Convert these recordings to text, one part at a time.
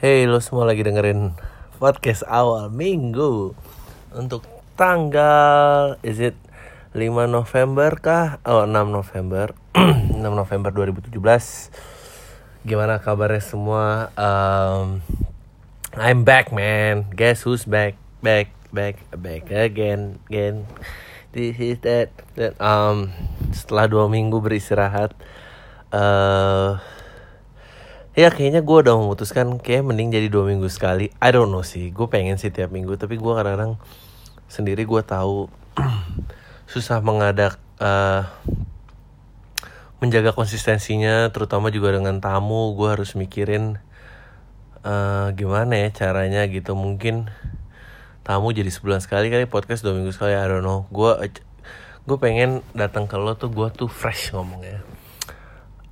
Hey lo semua lagi dengerin podcast awal minggu Untuk tanggal Is it 5 November kah? Oh 6 November 6 November 2017 Gimana kabarnya semua? Um, I'm back man Guess who's back? Back, back, back again, again This is that, that. Um, Setelah dua minggu beristirahat uh, Ya kayaknya gue udah memutuskan kayak mending jadi dua minggu sekali. I don't know sih, gue pengen sih tiap minggu. Tapi gue kadang-kadang sendiri gue tahu susah mengadak uh, menjaga konsistensinya, terutama juga dengan tamu. Gue harus mikirin uh, gimana ya caranya gitu. Mungkin tamu jadi sebulan sekali kali podcast dua minggu sekali. I don't know. Gue gue pengen datang ke lo tuh gue tuh fresh ngomongnya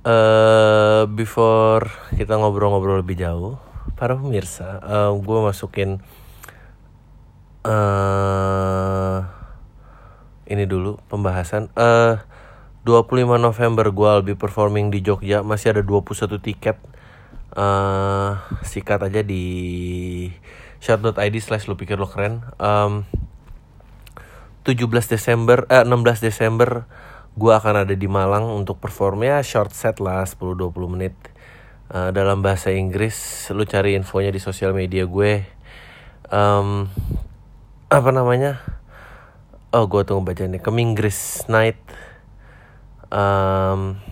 uh, before kita ngobrol-ngobrol lebih jauh, para pemirsa, uh, gue masukin uh, ini dulu pembahasan. Uh, 25 November gue lebih performing di Jogja, masih ada 21 tiket. Uh, sikat aja di shot.id slash lu pikir lo keren. Um, 17 Desember, eh, 16 Desember gue akan ada di Malang untuk performnya short set lah 10-20 menit. Uh, dalam bahasa Inggris lu cari infonya di sosial media gue. Um, apa namanya? Oh gue tunggu baca nih. Keminggris Night. Um,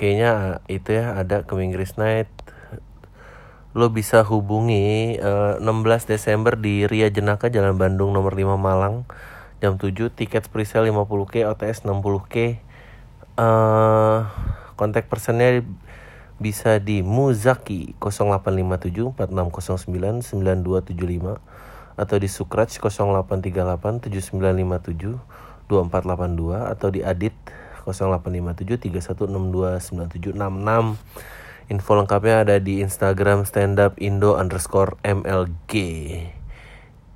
kayaknya itu ya ada Keminggris Night. Lo bisa hubungi uh, 16 Desember di Ria Jenaka Jalan Bandung nomor 5 Malang jam 7 tiket presale 50k OTS 60k uh, kontak personnya bisa di Muzaki 0857 4609 9275 atau di Sukraj 0838 7957 2482 atau di Adit 0857 3162 9766 Info lengkapnya ada di Instagram stand up indo underscore mlg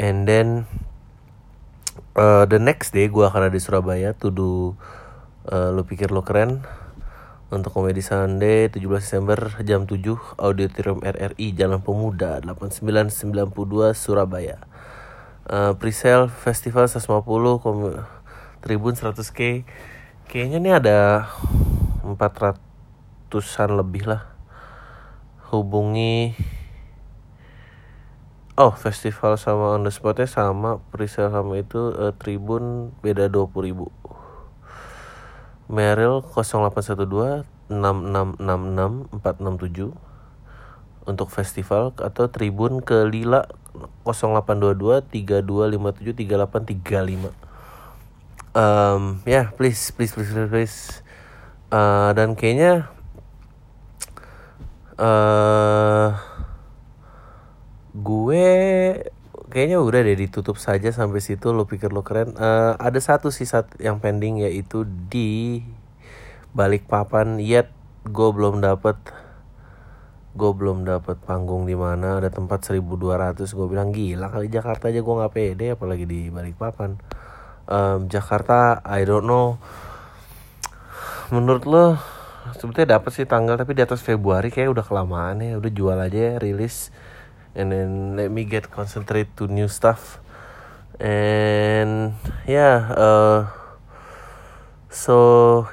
and then uh, the next day gue akan ada di Surabaya to do uh, lu pikir lo keren. Untuk komedi Sunday 17 Desember jam 7 Auditorium RRI Jalan Pemuda 8992 Surabaya. Uh, Presale Festival 150 Tribun 100k Kayaknya nih ada 400an lebih lah. Hubungi Oh, festival sama on the spotnya sama, presale sama itu uh, Tribun beda 20 ribu. Meril 0812 6666 467 untuk festival atau Tribun ke Lila 0822 3257 3835. Um, ya, yeah, please, please, please, please, please. Uh, dan kayaknya uh, gue kayaknya udah deh ditutup saja sampai situ lo pikir lo keren. Uh, ada satu sih saat yang pending yaitu di balik papan. Yet gue belum dapet gue belum dapet panggung di mana. Ada tempat 1200 gue bilang gila kali Jakarta aja gue nggak pede apalagi di balik papan. Um, Jakarta I don't know. Menurut lo sebetulnya dapat sih tanggal tapi di atas Februari kayak udah kelamaan ya udah jual aja ya, rilis and then let me get concentrate to new stuff. And yeah uh, so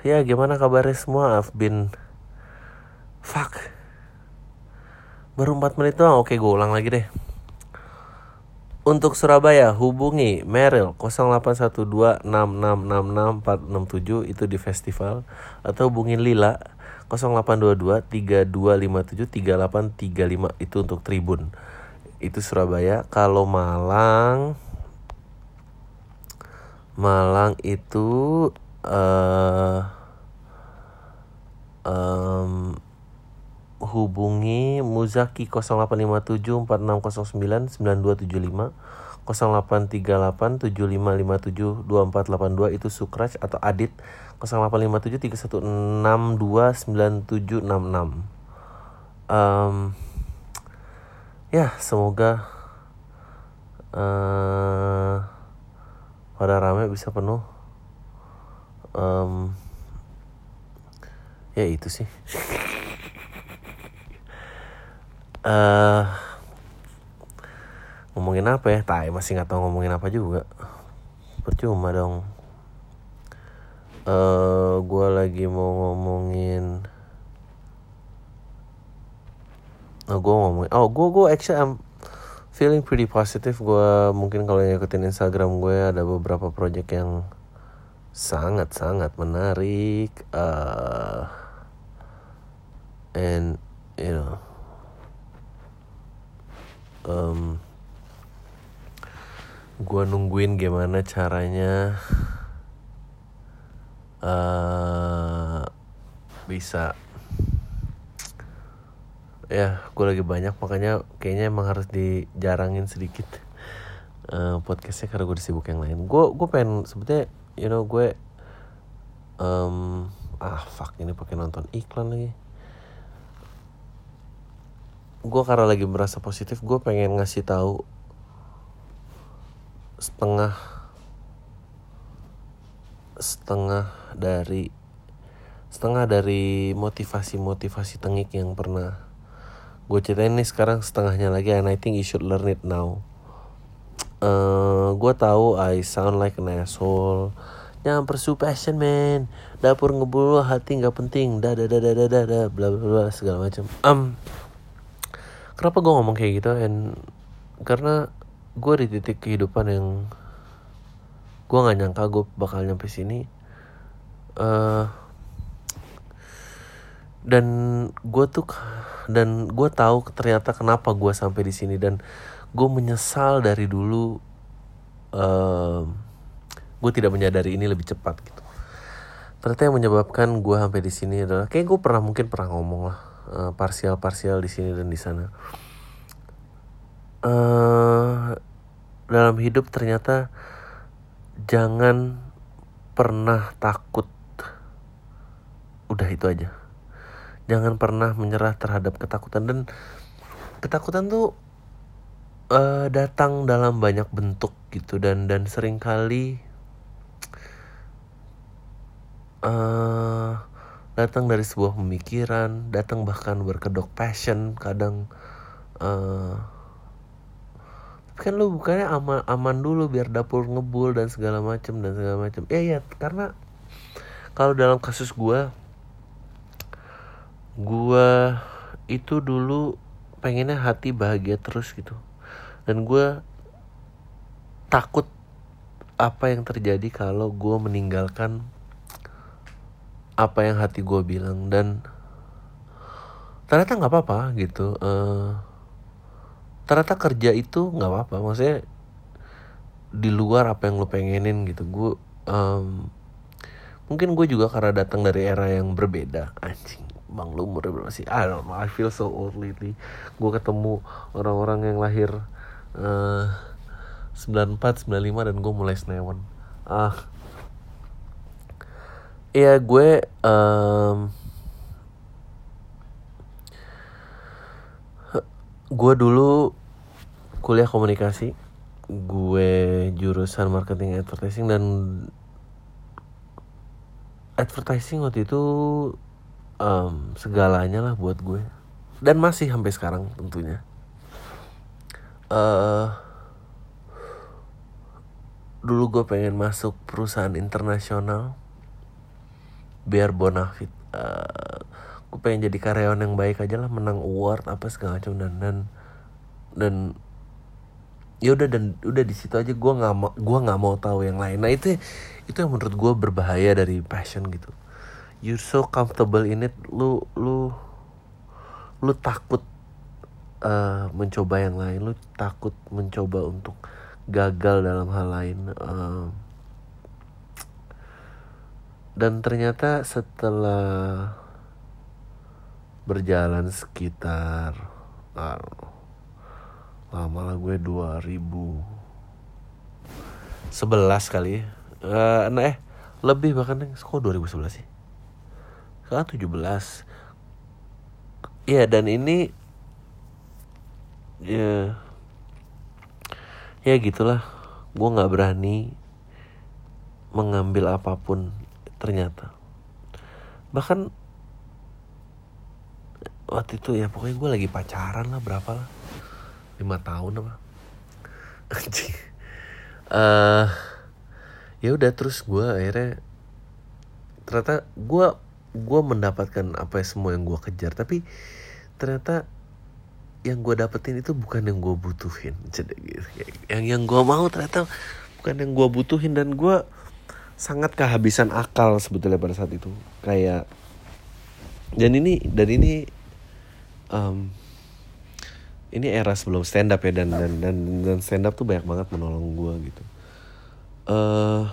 yeah, gimana kabarnya semua? I've been fuck. Baru 4 menit doang. Oke gue ulang lagi deh. Untuk Surabaya hubungi Meryl 0812666647 itu di festival. Atau hubungi Lila 0822 3257 3835 itu untuk Tribun. Itu Surabaya. Kalau Malang Malang itu uh, um, hubungi Muzaki 0857 4609 9275 0838 7557 2482 itu Sukraj atau Adit 0857 3162 9766 um, ya semoga uh, pada rame bisa penuh. Um, ya itu sih. Uh, ngomongin apa ya? Tai masih nggak tahu ngomongin apa juga. Percuma dong uh, eh, gue lagi mau ngomongin oh, gue ngomongin oh gue gue actually I'm feeling pretty positive. Gue mungkin kalau ngikutin Instagram gue ada beberapa project yang sangat sangat menarik uh, and you know um, gue nungguin gimana caranya uh, bisa. Ya gue lagi banyak makanya kayaknya emang harus dijarangin sedikit uh, podcastnya karena gue disibuk yang lain. Gue gue pengen sebetulnya you know gue um, ah fuck ini pakai nonton iklan lagi. Gue karena lagi merasa positif gue pengen ngasih tahu setengah setengah dari setengah dari motivasi-motivasi tengik yang pernah gue ceritain nih sekarang setengahnya lagi and I think you should learn it now. Uh, eh, gue tahu I sound like an asshole. Jangan pursue passion man. Dapur ngebul hati nggak penting. Dah dah dah dah dah dah bla bla bla segala macam. Um kenapa gue ngomong kayak gitu? And karena gue di titik kehidupan yang gue nggak nyangka gue bakal nyampe sini. Uh, dan gue tuh dan gue tahu ternyata kenapa gue sampai di sini. Dan gue menyesal dari dulu uh, gue tidak menyadari ini lebih cepat gitu. Ternyata yang menyebabkan gue sampai di sini adalah kayak gue pernah mungkin pernah ngomong lah uh, parsial parsial di sini dan di sana. Uh, dalam hidup ternyata jangan pernah takut. Udah itu aja. Jangan pernah menyerah terhadap ketakutan. Dan ketakutan tuh uh, datang dalam banyak bentuk gitu. Dan dan sering kali uh, datang dari sebuah pemikiran datang bahkan berkedok passion. Kadang uh, kan lu bukannya aman aman dulu biar dapur ngebul dan segala macem dan segala macem. Ya ya karena kalau dalam kasus gue gue itu dulu pengennya hati bahagia terus gitu. Dan gue takut apa yang terjadi kalau gue meninggalkan apa yang hati gue bilang. Dan ternyata nggak apa-apa gitu uh, ternyata kerja itu nggak apa-apa. Maksudnya di luar apa yang lo pengenin gitu. Gue um, mungkin gue juga karena datang dari era yang berbeda. Anjing bang lu umur berapa sih? I don't know I feel so old lately. Gue ketemu orang-orang yang lahir uh, 94 95 dan gue mulai senewan. Ah. Uh, ya gue um, gue dulu kuliah komunikasi. Gue jurusan marketing advertising dan advertising waktu itu um, segalanya lah buat gue. Dan masih sampai sekarang tentunya. Uh, dulu gue pengen masuk perusahaan internasional biar bonafit. Uh, gue pengen jadi karyawan yang baik aja lah menang award apa segala macam dan dan dan ya udah dan udah di situ aja gue nggak mau gue nggak mau tahu yang lain. Nah itu itu yang menurut gue berbahaya dari passion gitu. You're so comfortable in it lu lu lu takut uh, mencoba yang lain lu takut mencoba untuk gagal dalam hal lain uh, dan ternyata setelah berjalan sekitar uh, lama lah gue 2011 kali uh, nah eh lebih bahkan kok 2011 sih? Sekarang 17 Iya dan ini ya ya gitulah. Gue nggak berani mengambil apa pun ternyata. Bahkan waktu itu ya pokoknya gue lagi pacaran lah berapa lah. Lima tahun apa. Anjing. Uh, ya udah terus gue akhirnya ternyata gue gue mendapatkan apa semua yang gue kejar. Tapi ternyata yang gue dapetin itu bukan yang gue butuhin. Yang yang gue mau ternyata bukan yang gue butuhin. Dan gue sangat kehabisan akal sebetulnya pada saat itu. Kayak dan ini dan ini um, ini era sebelum stand up ya dan dan dan, dan stand up tuh banyak banget menolong gue gitu. Uh,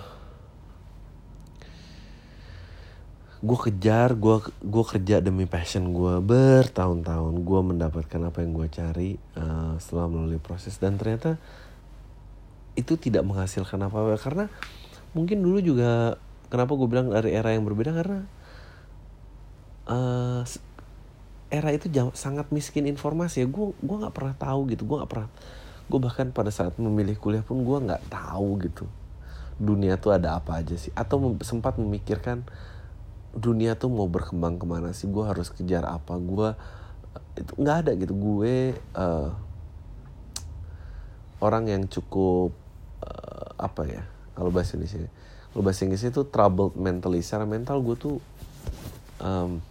gue kejar gue gue kerja demi passion gue bertahun-tahun. Gue mendapatkan apa yang gue cari uh, setelah melalui proses. Dan ternyata itu tidak menghasilkan apa-apa. Karena mungkin dulu juga kenapa gue bilang dari era yang berbeda? Karena uh, era itu jam, sangat miskin informasi. Ya gue gue nggak pernah tahu gitu. Gue nggak pernah gue bahkan pada saat memilih kuliah pun gue nggak tahu gitu. Dunia tuh ada apa aja sih? Atau sempat memikirkan dunia tuh mau berkembang ke mana sih? Gue harus kejar apa? Gue itu nggak ada gitu. Gue uh, orang yang cukup uh, apa ya? Kalau bahasa Inggris kalau bahasa Inggris itu troubled mentally. Secara mental gue tuh um,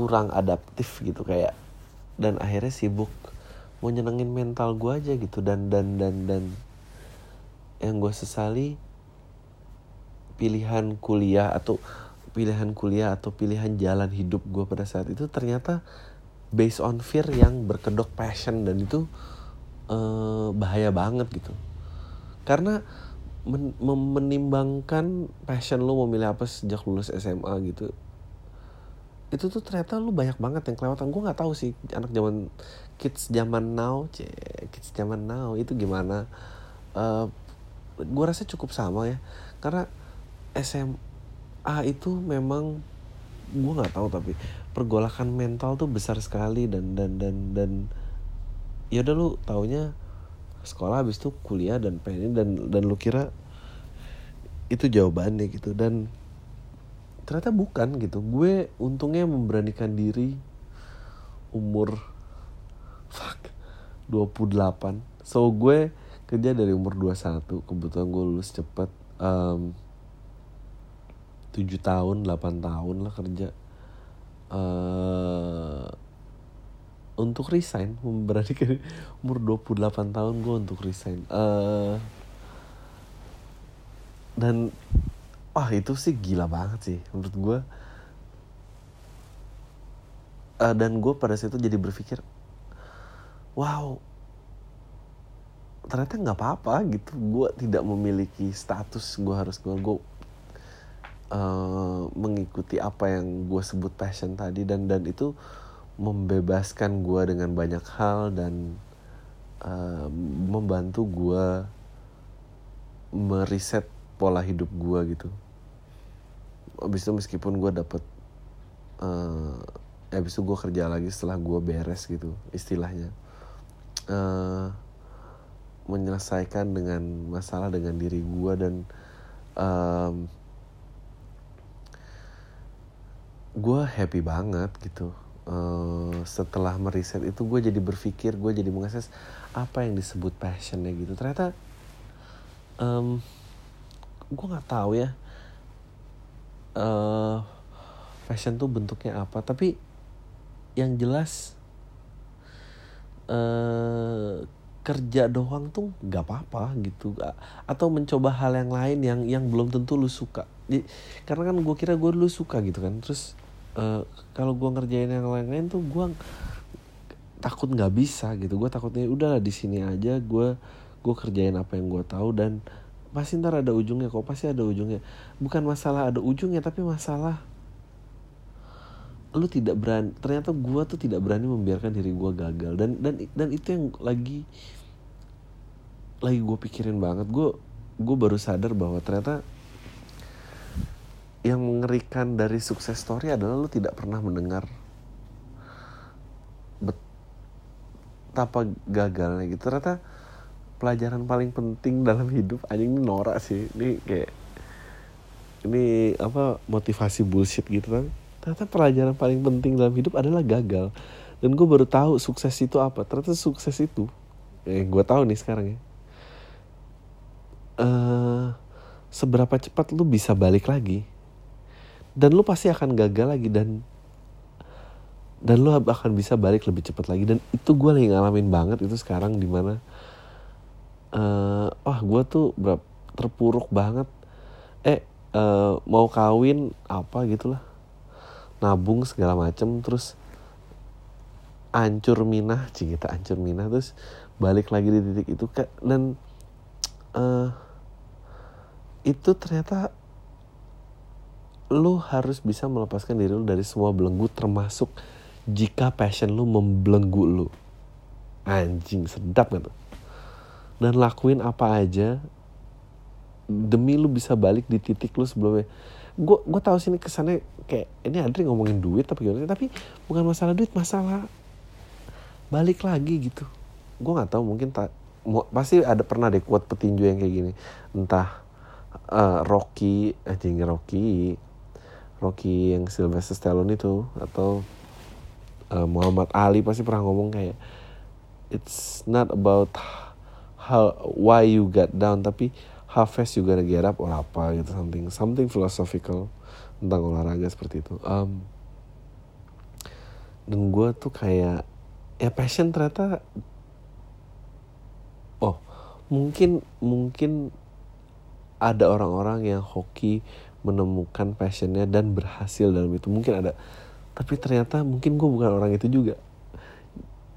kurang adaptif gitu kayak dan akhirnya sibuk mau nyenengin mental gue aja gitu dan dan dan dan yang gue sesali pilihan kuliah atau pilihan kuliah atau pilihan jalan hidup gue pada saat itu ternyata based on fear yang berkedok passion dan itu uh, bahaya banget gitu. Karena men menimbangkan passion lo memilih apa sejak lulus SMA gitu itu tuh ternyata lu banyak banget yang kelewatan. Gue nggak tahu sih anak zaman kids zaman now c kids zaman now itu gimana. Uh, eh, gue rasa cukup sama ya. Karena SMA itu memang gue nggak tahu tapi pergolakan mental tuh besar sekali dan dan dan dan ya udah lu taunya sekolah habis itu kuliah dan pengen dan dan lu kira itu jawabannya gitu. Dan ternyata bukan gitu. Gue untungnya memberanikan diri umur fuck 28 so gue kerja dari umur 21 kebetulan gue lulus cepet um, tujuh tahun 8 tahun lah kerja. Uh, untuk resign berarti kan umur 28 tahun gue untuk resign. Uh, dan wah itu sih gila banget sih menurut gue uh, dan gue pada saat itu jadi berpikir wow ternyata nggak apa-apa gitu. Gue tidak memiliki status gue harus gue gue uh, mengikuti apa yang gue sebut passion tadi. Dan dan itu membebaskan gue dengan banyak hal dan uh, membantu gue meriset pola hidup gue gitu. Abis itu meskipun gue dapet uh, abis itu gue kerja lagi setelah gue beres gitu istilahnya. Uh, menyelesaikan dengan masalah dengan diri gue dan um, gue happy banget gitu. Uh, setelah meriset itu gue jadi berpikir gue jadi mengakses apa yang disebut passionnya gitu. Ternyata um, gue nggak tahu ya uh, passion tuh bentuknya apa. Tapi yang jelas uh, kerja doang tuh nggak apa-apa gitu atau mencoba hal yang lain yang yang belum tentu lu suka. Jadi, karena kan gue kira gue dulu suka gitu kan. Terus uh, kalau gue ngerjain yang lain-lain tuh gue takut nggak bisa gitu. Gue takutnya udahlah di sini aja gue gue kerjain apa yang gue tahu. Dan pasti ntar ada ujungnya kok pasti ada ujungnya. Bukan masalah ada ujungnya tapi masalah lu tidak berani ternyata gue tuh tidak berani membiarkan diri gue gagal. Dan dan dan itu yang lagi lagi gue pikirin banget. Gue gue baru sadar bahwa ternyata yang mengerikan dari sukses story adalah lu tidak pernah mendengar betapa gagalnya gitu. Ternyata pelajaran paling penting dalam hidup. Anjing ini norak sih. Ini kayak ini apa motivasi bullshit gitu kan ternyata pelajaran paling penting dalam hidup adalah gagal. Dan gue baru tahu sukses itu apa. Ternyata sukses itu eh gue tahu nih sekarang ya. Uh, seberapa cepat lu bisa balik lagi dan lu pasti akan gagal lagi dan dan lu akan bisa balik lebih cepat lagi. Dan itu gue lagi ngalamin banget itu sekarang di mana uh, wah gue tuh berapa terpuruk banget. Eh uh, mau kawin apa gitulah. Nabung segala macem terus ancur minah kita ancur minah terus balik lagi di titik itu kak. Dan uh, itu ternyata lu harus bisa melepaskan diri lu dari semua belenggu termasuk jika passion lu membelenggu lu. Anjing sedap kan dan lakuin apa aja demi lu bisa balik di titik lu sebelumnya. Gue gue tahu sini kesannya kayak ini Adri ngomongin duit tapi gimana tapi bukan masalah duit masalah balik lagi gitu. Gue nggak tahu mungkin tak pasti ada pernah deh kuat petinju yang kayak gini. Entah uh, Rocky anjing Rocky Rocky yang Sylvester Stallone itu atau uh, Muhammad Ali pasti pernah ngomong kayak it's not about how why you got down tapi how fast you gonna get up or apa gitu something something philosophical tentang olahraga seperti itu. Um, dan gue tuh kayak ya passion ternyata oh mungkin mungkin ada orang-orang yang hoki menemukan passionnya dan berhasil dalam itu. Mungkin ada tapi ternyata mungkin gue bukan orang itu juga.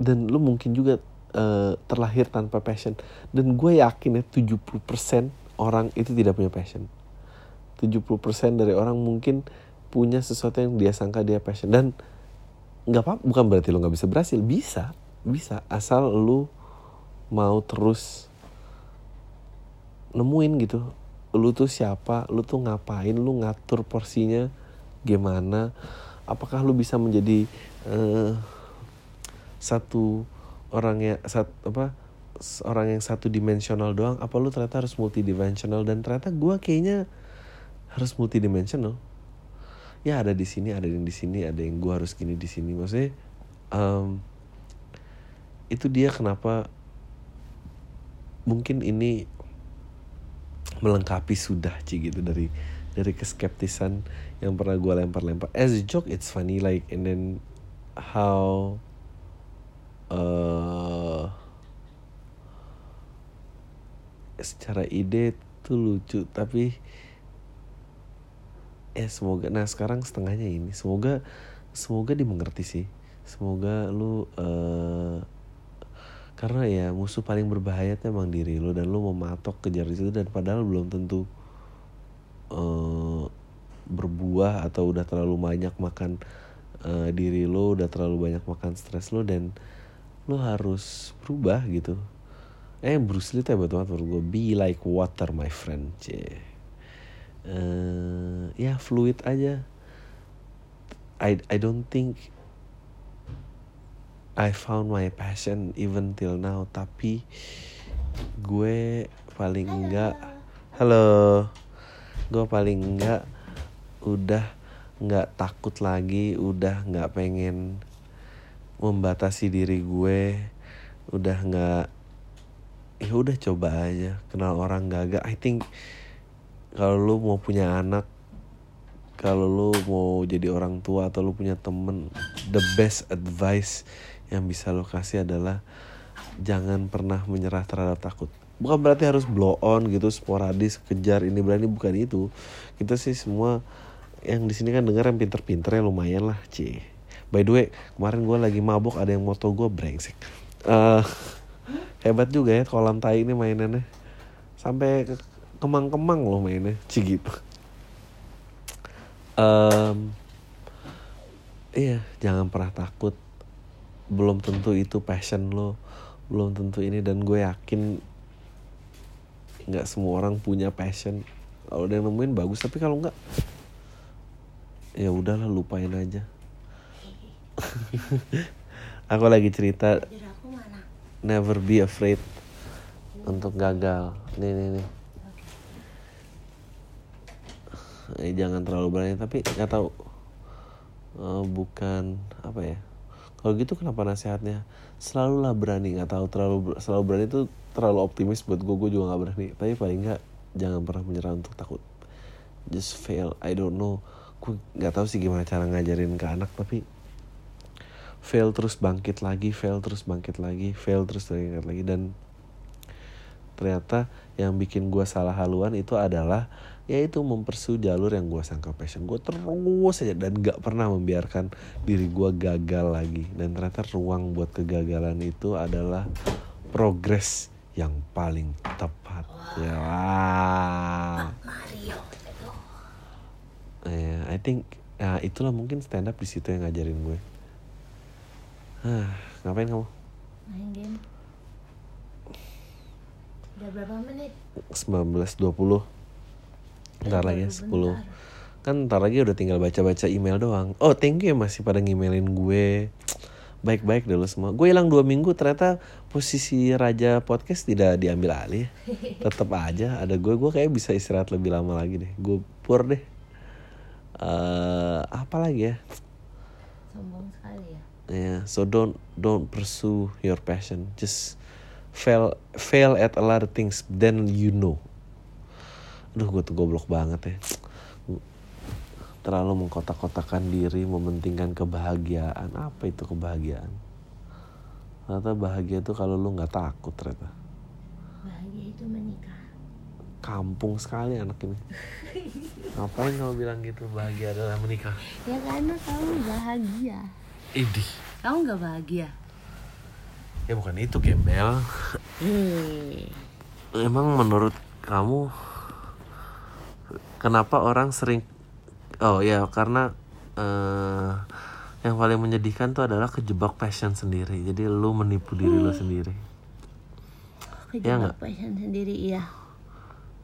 Dan lu mungkin juga uh, terlahir tanpa passion. Dan gue yakin ya 70% orang itu tidak punya passion. 70% dari orang mungkin punya sesuatu yang dia sangka dia passion. Dan nggak apa bukan berarti lo nggak bisa berhasil. Bisa bisa. Asal lu mau terus nemuin gitu lu tuh siapa lu tuh ngapain lu ngatur porsinya gimana apakah lu bisa menjadi uh, satu orang yang sat, apa orang yang satu dimensional doang apa lu ternyata harus multidimensional? Dan ternyata gue kayaknya harus multidimensional. Ya ada di sini ada yang di sini ada yang gue harus gini di sini. Maksudnya um, itu dia kenapa mungkin ini melengkapi sudah sih gitu dari dari keskeptisan yang pernah gue lempar-lempar. As a joke it's funny like and then how uh, secara ide tuh lucu tapi eh semoga nah sekarang setengahnya ini. Semoga semoga dimengerti sih. Semoga lu uh, karena ya musuh paling berbahaya tuh emang diri lo dan lo mematok kejar itu dan padahal belum tentu uh, berbuah atau udah terlalu banyak makan uh, diri lo udah terlalu banyak makan stres lo dan lo harus berubah gitu. Eh Bruce Lee tuh hebat banget menurut gue be like water my friend c uh, ya fluid aja. I I don't think I found my passion even till now. Tapi gue paling enggak halo. Gue paling enggak udah nggak takut lagi udah nggak pengen membatasi diri gue udah nggak ya udah coba aja kenal orang gak I think kalau lu mau punya anak kalau lu mau jadi orang tua atau lu punya temen the best advice yang bisa lo kasih adalah jangan pernah menyerah terhadap takut. Bukan berarti harus blow on gitu sporadis kejar ini berani bukan itu. Kita sih semua yang di sini kan dengar yang pinter-pinter ya lumayan lah c by the way kemarin gue lagi mabuk ada yang moto gue brengsek. Uh, hebat juga ya kolam tai ini mainannya. Sampai kemang-kemang loh mainnya c gitu um, iya jangan pernah takut. Belum tentu itu passion lo belum tentu ini dan gue yakin nggak semua orang punya passion. Kalau udah nemuin bagus tapi kalau nggak ya udahlah lupain aja aku lagi cerita. Never be afraid untuk gagal. Nih nih nih. Eh, jangan terlalu berani tapi nggak tahu. Eh, bukan apa ya. Kalau gitu kenapa nasihatnya? Selalulah berani nggak tahu terlalu selalu berani itu terlalu optimis buat gue gue juga nggak berani. Tapi paling nggak jangan pernah menyerah untuk takut. Just fail I don't know. Gue nggak tahu sih gimana cara ngajarin ke anak tapi fail terus bangkit lagi fail terus bangkit lagi fail terus bangkit lagi. Dan ternyata yang bikin gue salah haluan itu adalah yaitu mempersu jalur yang gue sangka passion gue terus aja dan gak pernah membiarkan diri gue gagal lagi. Dan ternyata ruang buat kegagalan itu adalah progres yang paling tepat. Ya. Wah. Mario. Ya, I think ya itulah mungkin stand up di situ yang ngajarin gue. Hah, ngapain kamu? main game. Udah berapa menit? 19.20 Ntar Eh, lagi baru 10 bentar. Kan ntar lagi udah tinggal baca-baca email doang. Oh thank you ya masih pada ngemailin gue. Baik-baik dulu semua. Gue hilang dua minggu ternyata posisi Raja Podcast tidak diambil alih. Tetap aja ada gue. Gue kayak bisa istirahat lebih lama lagi deh. Gue pur deh. Eh Apa lagi ya? Sombong sekali ya Yeah, so don't don't pursue your passion. Just fail fail at a lot of things, then you know. Aduh, gue tuh goblok banget ya. Terlalu mengkotak-kotakan diri, mementingkan kebahagiaan. Apa itu kebahagiaan? Ternyata bahagia itu kalau lu nggak takut ternyata. bahagia itu menikah Kampung sekali anak ini. Ngapain kamu bilang gitu? Bahagia adalah menikah. ya karena kamu bahagia Idih. kamu nggak bahagia Ya bukan itu gembel. Hei. Emang menurut kamu kenapa orang sering oh ya karena eh yang paling menyedihkan tuh adalah kejebak passion sendiri. Jadi lu menipu diri lu sendiri. Ya nggak? kejebak passion sendiri iya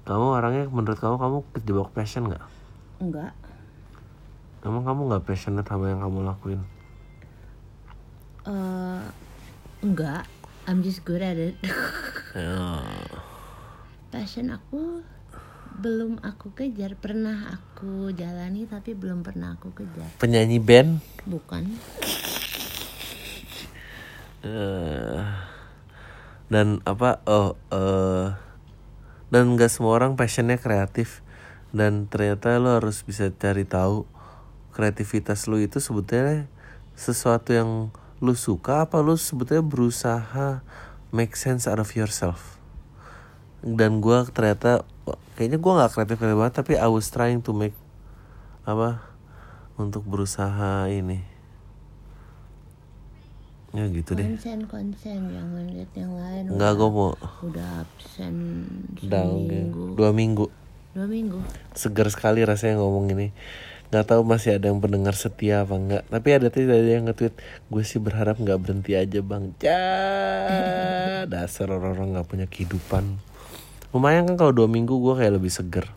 Kamu orangnya menurut kamu kamu kejebak passion nggak? enggak Emang kamu nggak passionate sama yang kamu lakuin? Eh enggak. I'm just good at it. Ya. passion aku belum aku kejar. Pernah aku jalani tapi belum pernah aku kejar. Penyanyi band? bukan. Eh dan apa oh eh dan nggak semua orang passionnya kreatif. Dan ternyata lo harus bisa cari tahu kreativitas lo itu sebetulnya sesuatu yang lo suka apa lo sebetulnya berusaha make sense out of yourself? Dan gua ternyata kayaknya gua nggak kreatif kreatif banget tapi I was trying to make apa untuk berusaha ini. Ya gitu deh. Konsen konsen jangan lihat yang lain. Enggak, udah- gue mau. udah absen down seminggu. dua minggu. dua minggu? Segar sekali rasanya ngomong ini. Nggak tahu masih ada yang pendengar setia apa enggak. Tapi ada tadi ada yang nge-tweet, gue sih berharap nggak berhenti aja bang. Ja, dasar orang-orang nggak punya kehidupan. Lumayan kan kalau dua minggu gue kayak lebih seger.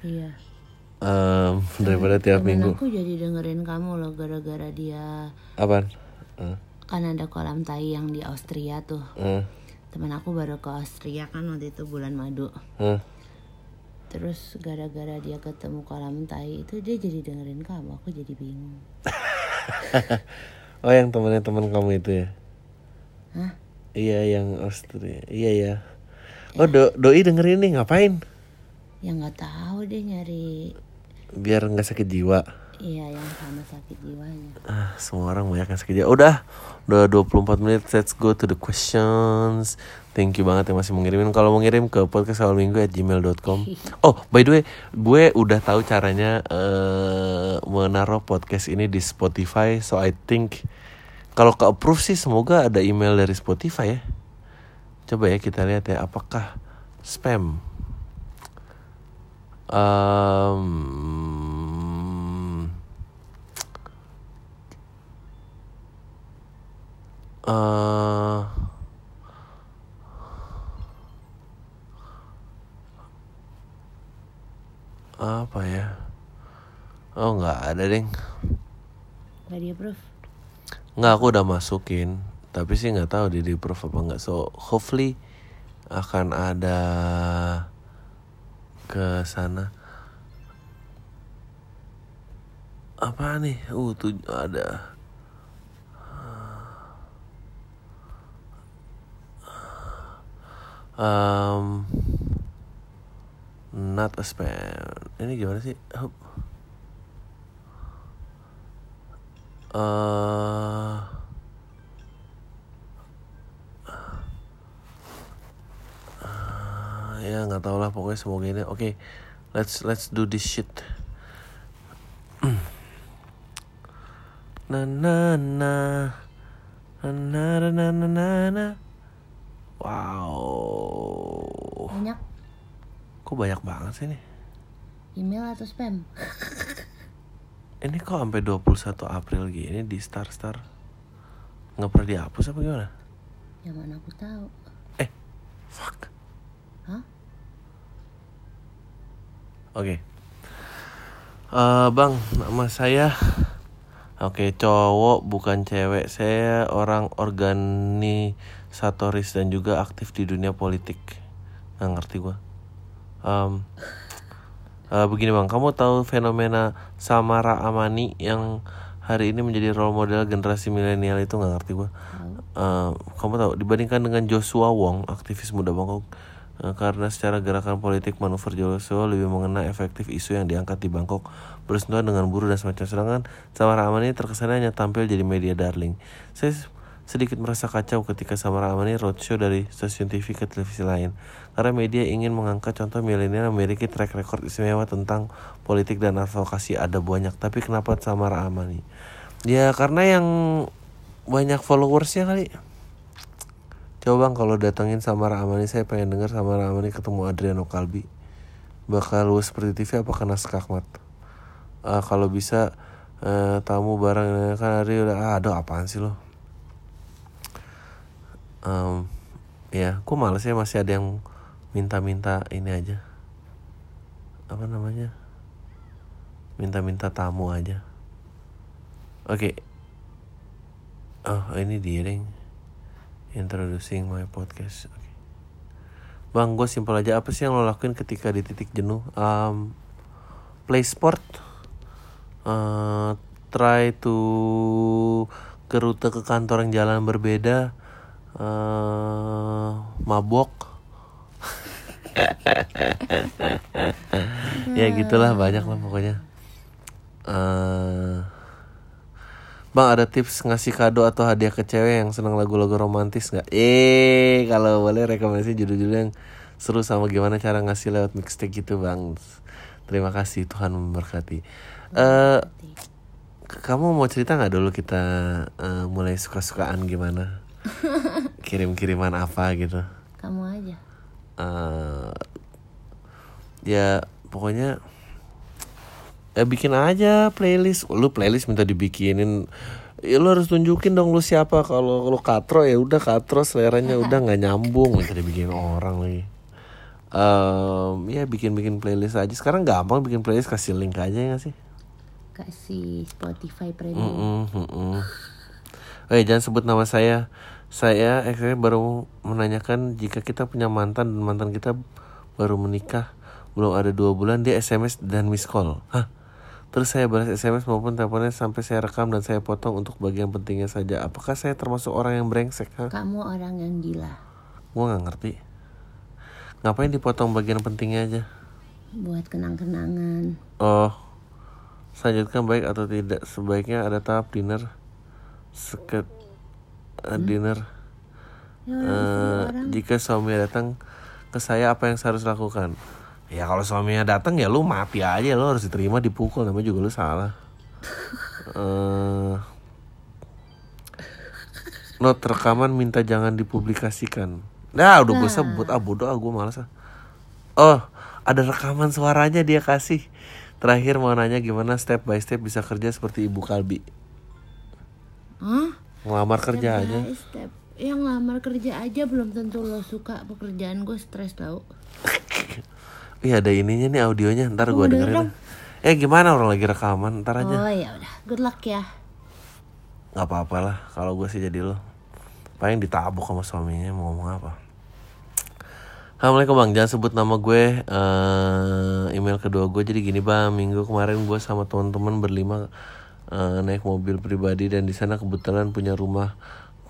iya Em, daripada tiap Temen minggu. aku jadi dengerin kamu loh gara-gara dia Apaan? Eh, kan ada kolam tai yang di Austria tuh eh, temen aku baru ke Austria kan waktu itu bulan madu eh. Terus gara-gara dia ketemu kolam tai itu dia jadi dengerin kamu aku jadi bingung Oh yang temannya teman kamu itu ya? Hah? Iya yang Austria. Iya ya. Oh do doi dengerin nih ngapain? ya nggak tahu deh nyari Biar nggak sakit jiwa. Iya yang sama sakit jiwanya Ah, semua orang banyak yang sakit jiwa. Udah, udah 24 menit. Let's go to the questions. Thank you banget yang masih mengirimin. Kalau mau ngirim ke podcast awal minggu at gmail.com. Oh, by the way, gue udah tahu caranya eh menaruh podcast ini di Spotify. So I think kalau ke approve sih semoga ada email dari Spotify ya. Coba ya kita lihat ya apakah spam. Um, eh apa ya? Oh nggak ada deng. nggak di approve Nggak aku udah masukin, tapi sih nggak tahu di di approve apa nggak. So hopefully akan ada ke sana. apa nih uh tuh ada um, not a spam. Ini gimana sih. Eh, eh, ya nggak tahu lah pokoknya semoga ini. Oke let's let's do this shit. Na na. Na na na na na na wow. Banyak. Kok banyak banget sih nih email atau spam? Ini kok sampai 21 April gini di Star Star nggak pernah dihapus apa gimana? Ya mana aku tahu. Eh fuck. Hah? Oke. Eh, bang, nama saya Oke, cowok bukan cewek. Saya orang organisatoris dan juga aktif di dunia politik. Nggak ngerti gua. Em, eh, begini bang, kamu tahu fenomena Samara Amani yang hari ini menjadi role model generasi milenial itu nggak ngerti gua. Eh, kamu tahu dibandingkan dengan Joshua Wong, aktivis muda Bangkok, eh, karena secara gerakan politik manuver Joshua lebih mengena efektif isu yang diangkat di Bangkok bersentuhan dengan buruh dan semacam sedangkan Samara Amani terkesannya hanya tampil jadi media darling. Saya sedikit merasa kacau ketika Samara Amani roadshow dari stasiun TV ke televisi lain. Karena media ingin mengangkat contoh milenial memiliki track record istimewa tentang politik dan advokasi. Ada banyak tapi kenapa Samara Amani ya karena yang banyak followersnya kali. Coba bang kalau datengin Samara Amani saya pengen denger Samara Amani ketemu Adriano Kalbi bakal luas seperti TV apa kena skakmat Ah, kalau bisa eh, tamu bareng kan hari udah ah, aduh apaan sih lo Em, ya aku males ya masih ada yang minta-minta ini aja. Apa namanya? Minta-minta tamu aja. Oke. Oh ini dia deng introducing my podcast. Oke. Bang gue simpel aja. Apa sih yang lo lakuin ketika di titik jenuh? Em, play sport. Eh try to ke rute ke kantor yang jalan berbeda eh mabok ya gitulah banyak lah pokoknya eh Bang ada tips ngasih kado atau hadiah ke cewek yang senang lagu-lagu romantis nggak? Eh kalau boleh rekomendasi judul-judul yang seru sama gimana cara ngasih lewat mixtape gitu bang. Terima kasih Tuhan memberkati. Eh kamu mau cerita nggak dulu kita eh, mulai suka-sukaan gimana? Kirim-kiriman apa gitu? kamu aja. Eh ya pokoknya ya bikin aja playlist. Lu playlist minta dibikinin. Ya lu harus tunjukin dong lu siapa. Kalau lu katro ya udah katro. Seleranya udah nggak nyambung. Minta dibikin orang lagi. Em, ya bikin bikin playlist aja. Sekarang gampang bikin playlist. Kasih link aja ya sih? Kasih Spotify premium. Mm-mm, mm-mm. Eh jangan sebut nama saya. Saya saya baru menanyakan jika kita punya mantan dan mantan kita baru menikah belum ada dua bulan dia SMS dan miss call. Hah? Terus saya balas SMS maupun teleponnya sampai saya rekam dan saya potong untuk bagian pentingnya saja. Apakah saya termasuk orang yang brengsek? Hah? kamu orang yang gila Gua nggak ngerti. Ngapain dipotong bagian pentingnya aja? buat kenang-kenangan Oh, selanjutkan baik atau tidak? Sebaiknya ada tahap dinner, seket eh, dinner. ya Eh, jika suami datang ke saya apa yang saya harus lakukan? Ya kalau suaminya datang ya lu mati aja lu harus diterima dipukul namanya juga lu salah. Eh not rekaman minta jangan dipublikasikan. Nah udah gue sebut ah bodoh ah gue malas ah. Oh ada rekaman suaranya dia kasih. Terakhir mau nanya gimana step by step bisa kerja seperti ibu Kalbi. Hah? Ngelamar kerja aja. Step yang lamar kerja aja belum tentu lo suka pekerjaan gue stres tau. Iya ada ininya nih audionya. Ntar gue denger dengerin. dong. Eh gimana orang lagi rekaman? Ntar aja. oh ya udah. Good luck ya. Nggak apa-apa lah. Kalau gue sih jadi lo. Paling ditabuk sama suaminya mau ngomong apa? Assalamualaikum bang, jangan sebut nama gue. Eh, Email kedua gue jadi gini bang. Minggu kemarin gue sama teman-teman berlima eh, Naik mobil pribadi dan di sana kebetulan punya rumah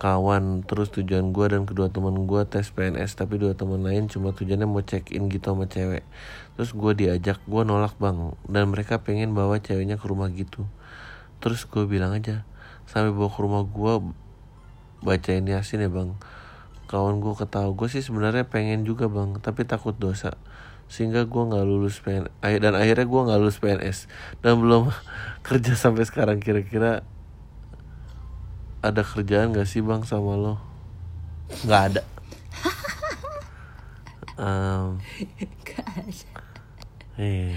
kawan. Terus tujuan gue dan kedua teman gue tes PNS Tapi dua teman lain cuma tujuannya mau check in gitu sama cewek. Terus gue diajak, gue nolak bang. Dan mereka pengen bawa ceweknya ke rumah gitu. Terus gue bilang aja Sampai bawa ke rumah gue bacain yasin ya bang. Kawan gue ketawa. Gue sih sebenarnya pengen juga bang tapi takut dosa sehingga gue nggak lulus PNS dan akhirnya gue nggak lulus PNS dan belum kerja sampai sekarang. Kira-kira ada kerjaan gak sih bang sama lo? Nggak ada. Um, Gak ada. eh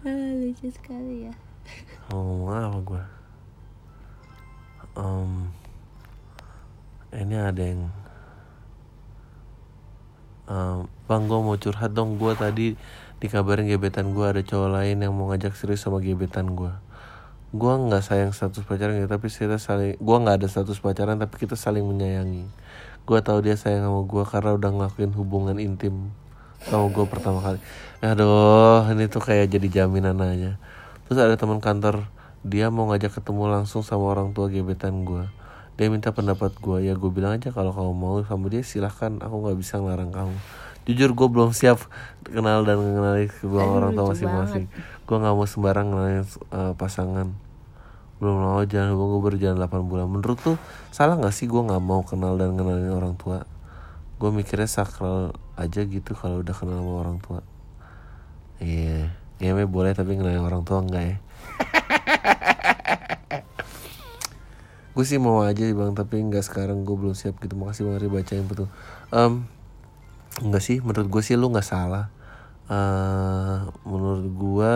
Ah, lucu sekali ya. ngomong apa gue Em, ini ada yang Bang gue mau curhat dong. Gue tadi dikabarin gebetan gue ada cowok lain yang mau ngajak serius sama gebetan gue gue nggak sayang status pacaran gitu tapi kita saling gue nggak ada status pacaran tapi kita saling menyayangi. Gue tahu dia sayang sama gue karena udah ngelakuin hubungan intim sama gue pertama kali. Aduh ini tuh kayak jadi jaminan aja. Terus ada teman kantor dia mau ngajak ketemu langsung sama orang tua gebetan gue dia minta pendapat gue ya gue bilang aja kalau kamu mau sama dia silahkan. Aku nggak bisa ngelarang kamu. Jujur gue belum siap kenal dan mengenali kedua Aduh, orang tua masing-masing. gue nggak mau sembarang kenalin eh, pasangan. Belum lama jalan hubungan gue berjalan 8 bulan. Menurut tuh salah nggak sih gue nggak mau kenal dan kenalin orang tua? Gue mikirnya sakral aja gitu kalau udah kenal sama orang tua. Iya. Yeah. ya boleh tapi kenalin orang tua enggak ya gue sih mau aja bang tapi nggak sekarang. Gue belum siap gitu. Makasih bang Ri bacain betul um, enggak sih. Menurut gue sih lu nggak salah. Eh, menurut gue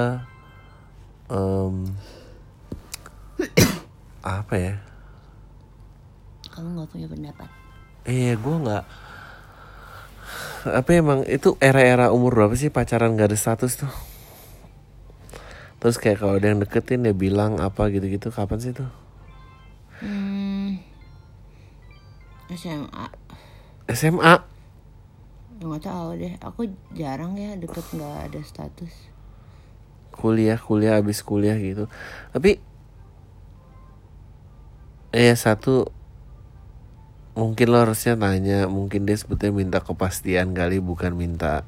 em, apa ya? Kamu nggak punya pendapat. eh gue nggak. Apa emang itu era-era umur berapa sih? Pacaran gak ada status tuh. Terus kayak kalau ada yang deketin dia bilang apa gitu-gitu. Kapan sih tuh Hmm, SMA. SMA Nggak tahu deh. Aku jarang ya deket nggak ada status. kuliah kuliah habis kuliah gitu tapi eh satu mungkin lo harusnya tanya mungkin dia sebetulnya minta kepastian kali bukan minta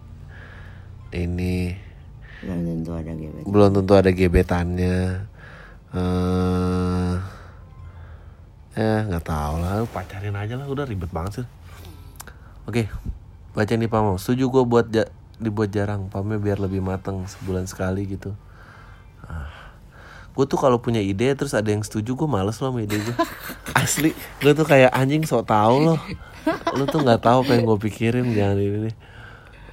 ini Belum tentu ada gebet. belum tentu ada gebetannya eh eh nggak tahu lah. Pacarin aja lah udah ribet banget sih. Oke baca nih pamong setuju gue buat ja- dibuat jarang pamnya biar lebih mateng sebulan sekali gitu. Gue tuh kalau punya ide terus ada yang setuju gue males loh sama ide gue asli gue tuh kayak anjing sok tahu loh. Lu tuh nggak tahu apa yang gue pikirin jangan ini nih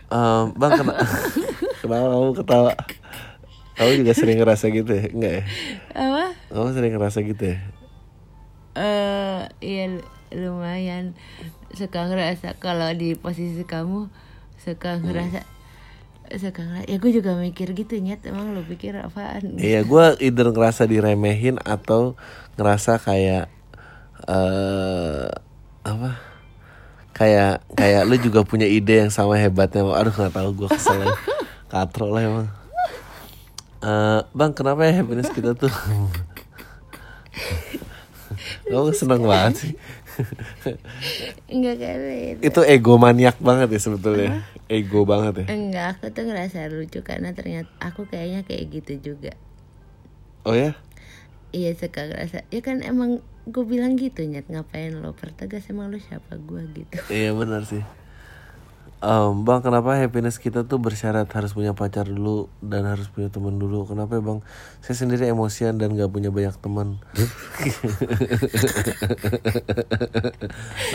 Em, bang kena kenapa kamu ketawa? Kamu juga sering ngerasa gitu ya? Enggak ya? Apa? kamu sering ngerasa gitu ya Eh, iya lumayan suka ngerasa kalau di posisi kamu suka ngerasa suka ngerasa ya gue juga mikir gitu nyet emang lu pikir apaan Iya, gue either ngerasa diremehin atau ngerasa kayak eh apa? Kayak kayak lu juga punya ide yang sama hebatnya. Aduh nggak tahu gue kesel ya. Katro lah emang. Eh, bang, kenapa ya happiness kita tuh? Kamu seneng banget sih. enggak kayak Itu ego maniak banget ya sebetulnya. Ego banget ya. enggak aku tuh ngerasa lucu karena ternyata aku kayaknya kayak gitu juga Oh ya? iya suka ngerasa ya kan emang gue bilang gitu nyet ngapain lo pertegas emang lo siapa gue gitu Iya benar sih. Em, bang, kenapa happiness kita tuh bersyarat harus punya pacar dulu dan harus punya teman dulu? Kenapa ya bang? Saya sendiri emosian dan gak punya banyak teman.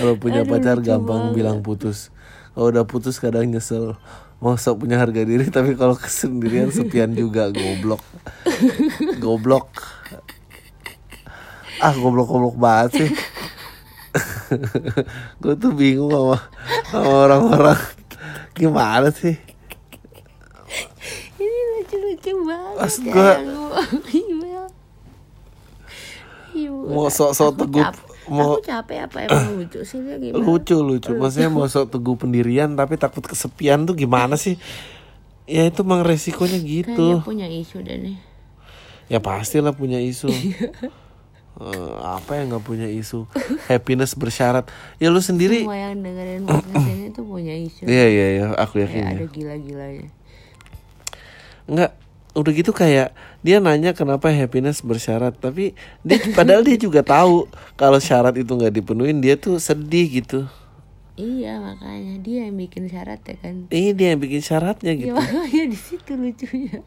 Kalau punya Aduh, pacar gampang banget. bilang putus. Kalau udah putus kadang nyesel. Mau sok punya harga diri tapi kalau kesendirian sepian juga goblok. goblok. Ah goblok-goblok banget sih. gue tuh bingung sama sama orang-orang. Gimana sih? Ini lucu-lucu banget ya, Email. Ibu, mau sok-sok teguh mau Aku capek apa emang lucu sih dia gimana? lucu lucu. Maksudnya mau sok teguh pendirian tapi takut kesepian tuh gimana sih? Ya itu memang resikonya Kayaknya gitu punya isu deh nih. ya pastilah punya isu Eh, apa yang nggak punya isu happiness bersyarat ya lu sendiri Semua yang dengerin podcast ini tuh punya isu. iya iya iya aku yakin ya ada gila-gilanya. nggak udah gitu kayak dia nanya kenapa happiness bersyarat tapi dia padahal dia juga tahu kalau syarat itu nggak dipenuhin dia tuh sedih gitu Iya makanya dia yang bikin syarat ya kan. ini dia yang bikin syaratnya Ya gitu makanya di situ lucunya.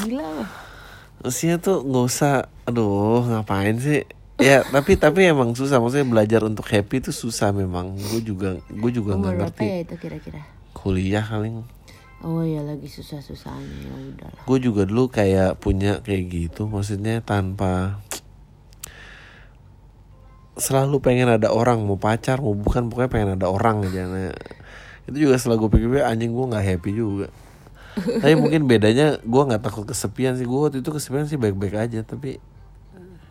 Gila lah. Maksudnya tuh nggak usah aduh ngapain sih? Ya tapi tapi emang susah. Maksudnya belajar untuk happy itu susah memang. Gue juga gue juga nggak ngerti. ya itu kira-kira? kuliah kali Oh ya lagi susah-susahnya ya udahlah. gue juga dulu kayak punya kayak gitu. Maksudnya tanpa selalu pengen ada orang mau pacar mau bukan pokoknya pengen ada orang aja. Nah, itu juga setelah gue pikir anjing gue nggak happy juga tapi mungkin bedanya gue nggak takut kesepian sih. Gue waktu itu kesepian sih baik-baik aja tapi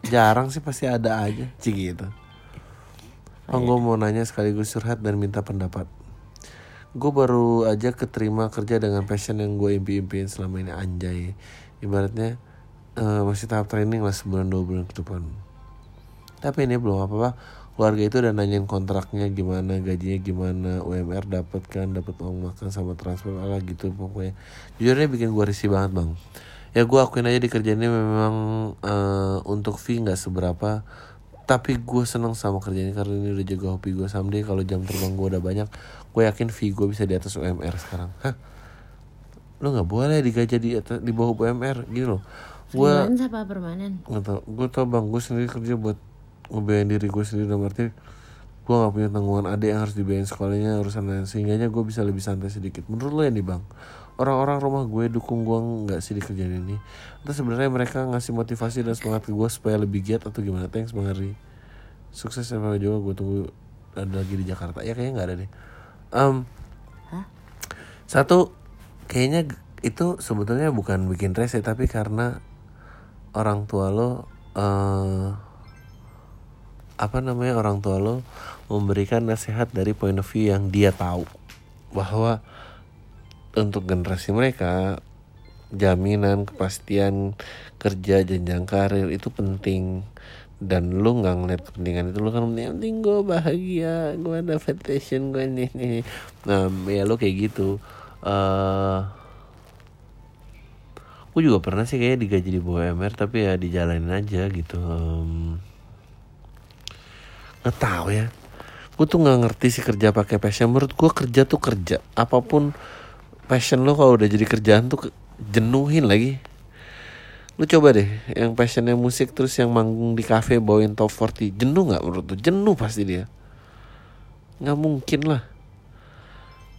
jarang sih pasti ada aja. Sih gitu. Oh gue mau nanya sekaligus curhat dan minta pendapat. Gue baru aja keterima kerja dengan passion yang gue impi-impiin selama ini anjay. Ibaratnya eh, masih tahap training lah sebulan dua bulan ke depan. Tapi ini belum apa-apa keluarga itu udah nanyain kontraknya gimana gajinya gimana UMR dapat kan dapat uang makan sama transfer ala gitu pokoknya. Jujurnya bikin gue risih banget bang. Ya gue akuin aja di kerjaan ini memang eh, untuk fee nggak seberapa tapi gue seneng sama kerjaan ini karena ini udah jaga hobi gue someday kalau jam terbang gue udah banyak gue yakin fee gue bisa di atas UMR sekarang. Hah? Lo nggak boleh digaji di atas di bawah UMR gitu loh. Gue apa permanen? nggak tau gue tau bang gue sendiri kerja buat ngebiayain diri gue sendiri dalam arti gue gak punya tanggungan adik yang harus dibiayain sekolahnya urusan lain. Sehingga gue bisa lebih santai sedikit. Menurut lo ya nih bang orang-orang rumah gue dukung gue nggak sih di kerjaan ini? Atau sebenarnya mereka ngasih motivasi dan semangat ke gue supaya lebih giat atau gimana? Thanks bang Hari sukses sampai Jawa gue tunggu ada lagi di Jakarta. Ya kayaknya nggak ada deh. Hah? satu kayaknya itu sebetulnya bukan bikin rese tapi karena orang tua lo eh apa namanya orang tua lo memberikan nasihat dari point of view yang dia tahu. Bahwa untuk generasi mereka jaminan kepastian kerja jenjang karir itu penting. Dan lu nggak ngeliat kepentingan itu lu kan yang penting gue bahagia gue dapat passion gue nih nih nah ya lu kayak gitu. Eh gue juga pernah sih kayak digaji di bawah MR tapi ya dijalanin aja gitu Em, nggak tahu ya. Gue tuh nggak ngerti sih kerja pakai passion. Menurut gue kerja tuh kerja. Apa pun passion lo kalau udah jadi kerjaan tuh jenuhin lagi. Lu coba deh yang passionnya musik terus yang manggung di cafe bawain top 40 jenuh nggak menurut tuh jenuh pasti dia. Nggak mungkin lah.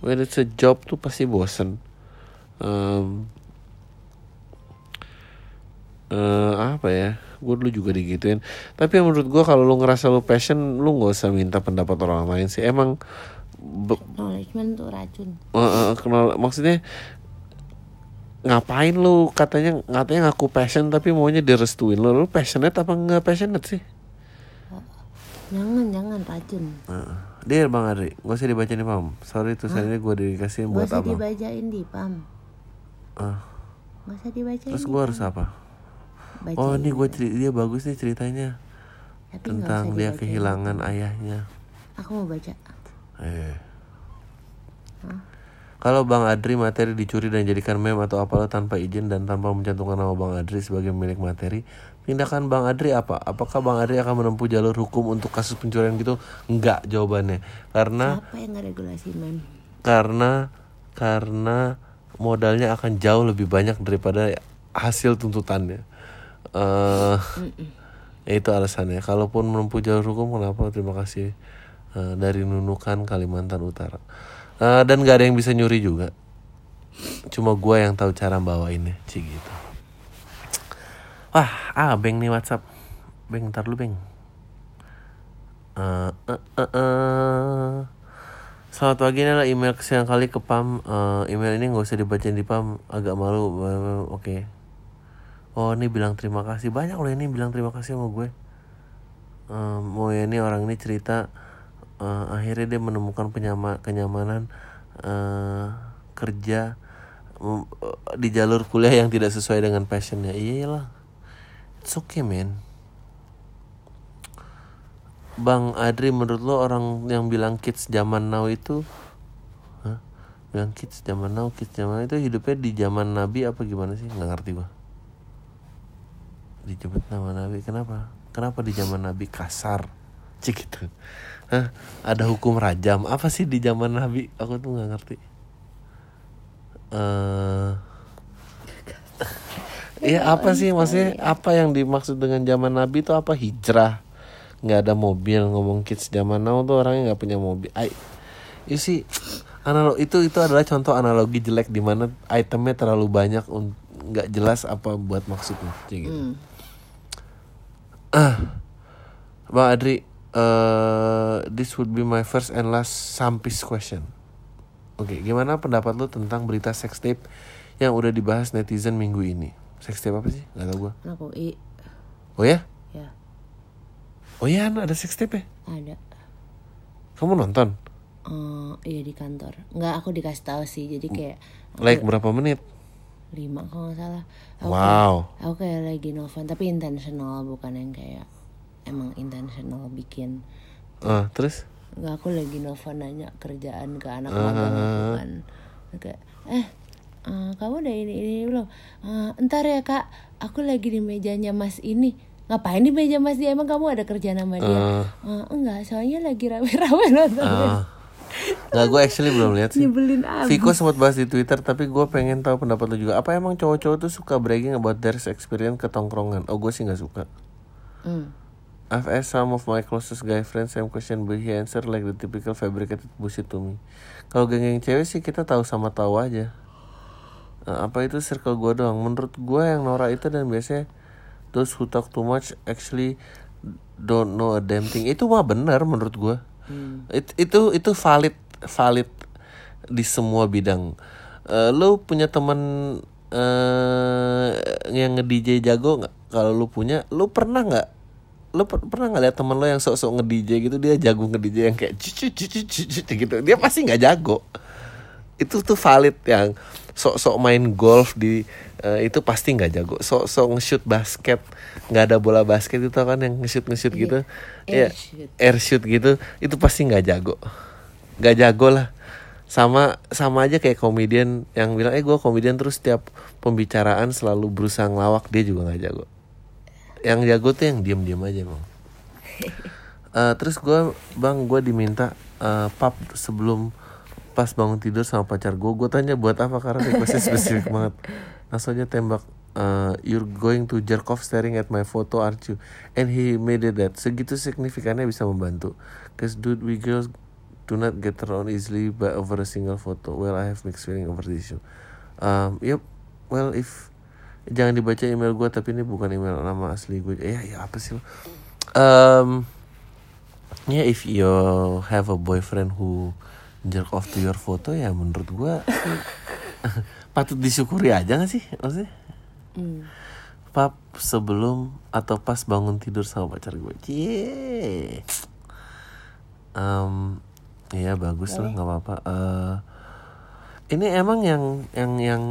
When it's a job tuh pasti bosen. Em, eh apa ya gue dulu juga digituin. Tapi menurut gue kalau lu ngerasa lu passion lu nggak usah minta pendapat orang lain sih. Emang Acknowledgement tuh racun. Eh, eh, kenal maksudnya ngapain lu? Katanya katanya ngaku passion tapi maunya direstuin lu. Lu passionate apa nggak passionate sih? Jangan jangan racun. Heeh. dia bang Adri gak usah dibaca nih pam. Sorry tulisannya gue dikasihin Gak buat usah abang. dibacain di pam. Ah, Gak usah dibacain. terus gue harus apa Bacain oh ini gue cerita dia bagus nih ceritanya Tapi tentang dia kehilangan ayahnya Aku mau baca. Eh. Kalau Bang Adri materi dicuri dan jadikan meme atau apalah tanpa izin dan tanpa mencantumkan nama Bang Adri sebagai milik materi, tindakan Bang Adri apa? Apakah Bang Adri akan menempuh jalur hukum untuk kasus pencurian gitu? Enggak jawabannya. Karena Siapa yang ngeregulasi mem? karena karena modalnya akan jauh lebih banyak daripada hasil tuntutannya. Ya itu alasannya. Kalaupun menempuh jalur hukum, kenapa? Terima kasih Eh, dari Nunukan Kalimantan Utara. Eh, dan gak ada yang bisa nyuri juga. Cuma gua yang tahu cara bawainnya, sih gitu. Wah, ah Beng nih WhatsApp. Beng, ntar lu Beng. Eh, eh, eh, eh. Selamat pagi ini adalah email kesekian kali ke PAM Eh, Email ini gak usah dibacain di PAM Agak malu Eh, Oke Oh ini bilang terima kasih. Banyak loh ini bilang terima kasih sama gue. Um, oh ya ini orang ini cerita eh, akhirnya dia menemukan penyama kenyamanan eh, kerja eh, di jalur kuliah yang tidak sesuai dengan passionnya. Iyalah. It's okay man. Bang Adri menurut lo orang yang bilang kids zaman now itu Hah? bilang kids zaman now kids zaman itu hidupnya di zaman nabi apa gimana sih? Nggak ngerti gua dijemput nama nabi. Kenapa? Kenapa di zaman nabi kasar? Cik gitu. Hah? ada hukum rajam. Apa sih di zaman nabi? Aku tuh nggak ngerti. Eh Iya apa sih? Maksudnya apa yang dimaksud dengan zaman nabi itu apa? Hijrah. Nggak ada mobil. Ngomong kids zaman now tuh orangnya nggak punya mobil. I, you see analog itu itu adalah contoh analogi jelek di mana itemnya terlalu banyak nggak jelas apa buat maksudnya. Gitu. Hmm. Ah, Bang Adri, eh this would be my first and last sampis question. Oke, gimana pendapat lu tentang berita sex tape yang udah dibahas netizen minggu ini? Sex tape apa sih? Gak tau anak UI Oh ya? ya Oh ya, ada sex tape ya? ada Kamu nonton? Eh, iya di kantor nggak aku dikasih tahu sih jadi kayak Like berapa menit? Lima kalau nggak salah. Aku, Wow. aku kayak lagi novel tapi intentional bukan yang kayak emang intentional bikin. Ah, terus? nggak aku lagi novel nanya kerjaan ke anak magang aku kan. Kayak eh eh, kamu udah ini ini belum? "Eh, entar ya kak. Aku lagi di mejanya mas ini. Ngapain di meja mas dia? Emang kamu ada kerjaan sama dia? "Eh, enggak soalnya lagi rame-rame nonton Ah. Nggak, gue actually belum lihat sih. nyebelin abis Viko sempat bahas di Twitter, tapi gue pengen tahu pendapat lu juga. Apa emang cowok-cowok tuh suka bragging about their experience ke tongkrongan? Oh, gue sih nggak suka. Hmm. I've asked some of my closest guy friends same question, but he answer like the typical fabricated bullshit to me. Kalau geng-geng cewek sih kita tahu sama tahu aja. Eh, apa itu circle gue doang? Menurut gue yang norak itu dan biasanya those who talk too much actually don't know a damn thing. Itu mah benar menurut gue. It- itu itu valid valid di semua bidang. Eh, lu punya teman eh yang nge-DJ jago nggak? Kalau lu punya, lu pernah nggak? Lu per- pernah nggak lihat teman lu yang sok-sok nge-DJ gitu dia jago nge-DJ yang kayak cucu cucu cucu gitu. Dia pasti nggak jago. Itu tuh valid yang sok-sok main golf di eh, itu pasti nggak jago. Sok-sok nge-shoot basket nggak ada bola basket itu kan yang nge-shoot nge-shoot gitu. Air Iya, shoot. air shoot gitu itu pasti nggak jago nggak jago lah sama sama aja kayak komedian yang bilang eh gue komedian terus setiap pembicaraan selalu berusaha ngelawak dia juga nggak jago yang jago tuh yang diem diem aja bang Eh, terus gue bang gue diminta eh, pap sebelum pas bangun tidur sama pacar gue gue tanya buat apa karena requestnya spesifik banget? Langsung aja tembak eh, you're going to jerk off staring at my photo aren't you? And he made it that segitu signifikannya bisa membantu. Cause dude we girls do not get on easily by over a single photo. Well I have mixed feeling over this issue. Um, yep well if jangan dibaca email gue tapi ini bukan email nama asli gue ya ya apa sih lo? um, ya if you have a boyfriend who jerk off to your photo ya menurut gue patut disyukuri aja gak sih maksudnya? Hmm. pap sebelum atau pas bangun tidur sama pacar gue cie. Um, ya bagus lah nggak apa-apa. Eh, ini emang yang yang yang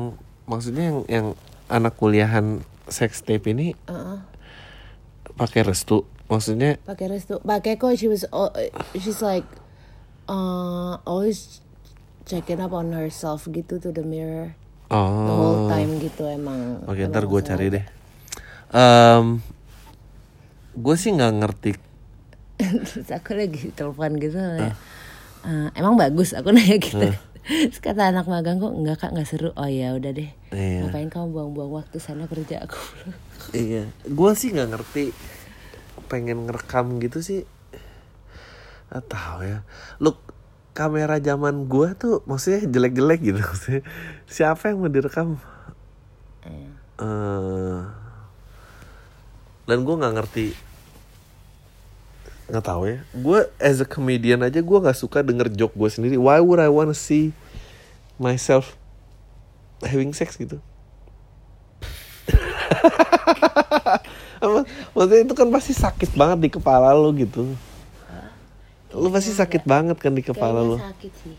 maksudnya yang yang anak kuliahan sex tape ini Heeh. pakai restu. Maksudnya pakai restu. Pakai kok she was al- she's like uh, always checking up on herself gitu to the mirror. The whole oh time gitu emang. Oke emang ntar gue cari deh. Um, gue sih nggak ngerti. Terus aku lagi telepon gitu kayak, "Eh, emang bagus aku nanya gitu. Terus kata anak magang kok enggak kak? Nggak seru? Oh ya udah deh. Iya. ngapain kamu buang-buang waktu sana kerja aku? Iya, gue sih nggak ngerti. Pengen ngerekam gitu sih. Tahu ya. Look, kamera zaman gue tuh maksudnya jelek-jelek gitu. Maksudnya, siapa yang mau direkam? Eh, eh dan gue nggak ngerti. Nggak tahu ya. Gue as a comedian aja gue nggak suka denger joke gue sendiri. Why would I wanna see myself having sex gitu? Maksudnya itu kan pasti sakit banget di kepala lo gitu lu pasti sakit banget kan di kepala Kayaknya lo sakit sih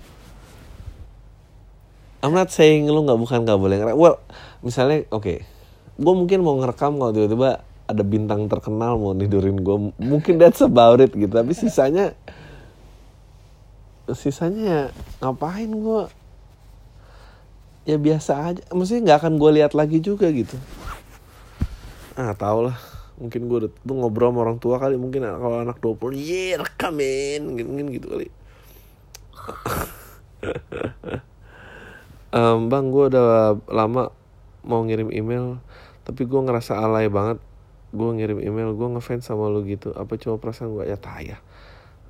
I'm not saying lu nggak bukan nggak boleh ngerekam. Well, misalnya oke, gue mungkin mau ngerekam kalau tiba-tiba ada bintang terkenal mau nidurin gue, mungkin that's about it gitu. Tapi sisanya, sisanya ya ngapain gue? Ya biasa aja. Maksudnya nggak akan gue lihat lagi juga gitu. Ah tau lah. Mungkin gue udah tuh ngobrol sama orang tua kali. Mungkin kalau anak 20 Iya rekamin Mungkin gitu kali. Em, bang gue udah lama mau ngirim email tapi gue ngerasa alay banget. Gue ngirim email gue ngefans sama lu gitu. Apa cuma perasaan gue ya taya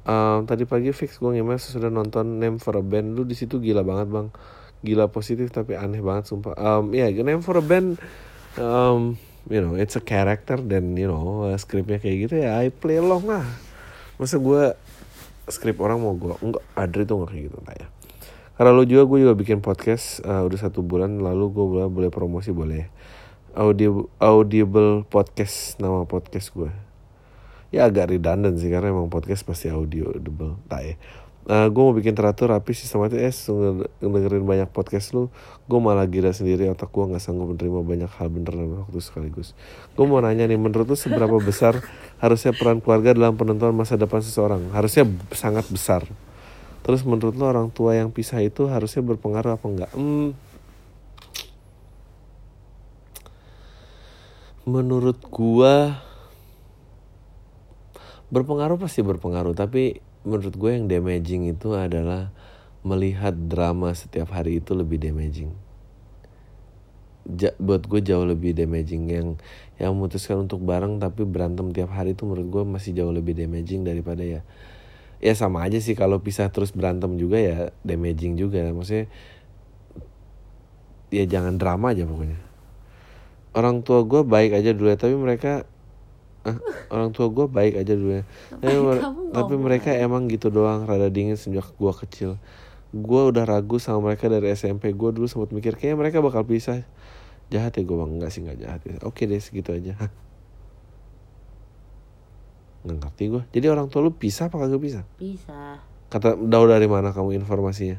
Em, tadi pagi fix gue nge-email sesudah nonton Name for a Band. Lu di situ gila banget bang. Gila positif tapi aneh banget sumpah. Em, ya Name for a Band em, you know it's a character dan you know uh, skripnya kayak gitu ya I play along lah. Masa gue skrip orang mau gue enggak Adri tuh nggak kayak gitu tanya karena lu juga gue juga bikin podcast uh, udah satu bulan lalu gue boleh, boleh promosi boleh. Audio audible podcast nama podcast gue ya agak redundant sih karena emang podcast pasti audio audible tak ya Uh, gue mau bikin teratur rapi sistematis eh dengerin banyak podcast lu gue malah gila sendiri otak gue nggak sanggup menerima banyak hal bener dalam waktu sekaligus. Gue mau nanya nih menurut lu seberapa besar harusnya peran keluarga dalam penentuan masa depan seseorang? Harusnya sangat besar. Terus menurut lo orang tua yang pisah itu harusnya berpengaruh apa enggak? Hmm, menurut gua berpengaruh pasti berpengaruh, tapi menurut gue yang damaging itu adalah melihat drama setiap hari itu lebih damaging. Ja- buat gue jauh lebih damaging. Yang yang memutuskan untuk bareng tapi berantem tiap hari itu menurut gue masih jauh lebih damaging daripada ya ya sama aja sih kalau pisah terus berantem juga ya damaging juga. Maksudnya ya jangan drama aja pokoknya. Orang tua gue baik aja dulu ya tapi mereka ah, orang tua gue baik aja dulu ya. Tapi, tapi mereka emang gitu doang rada dingin sejak gue kecil. Gue udah ragu sama mereka dari SMP gue dulu sempat mikir kayaknya mereka bakal pisah. Jahat ya gue bang enggak sih nggak jahat ya. Oke deh segitu aja. Hah. nggak ngerti gue jadi orang tua lu pisah apa kagak pisah? Bisa Kata tahu dari mana kamu informasinya?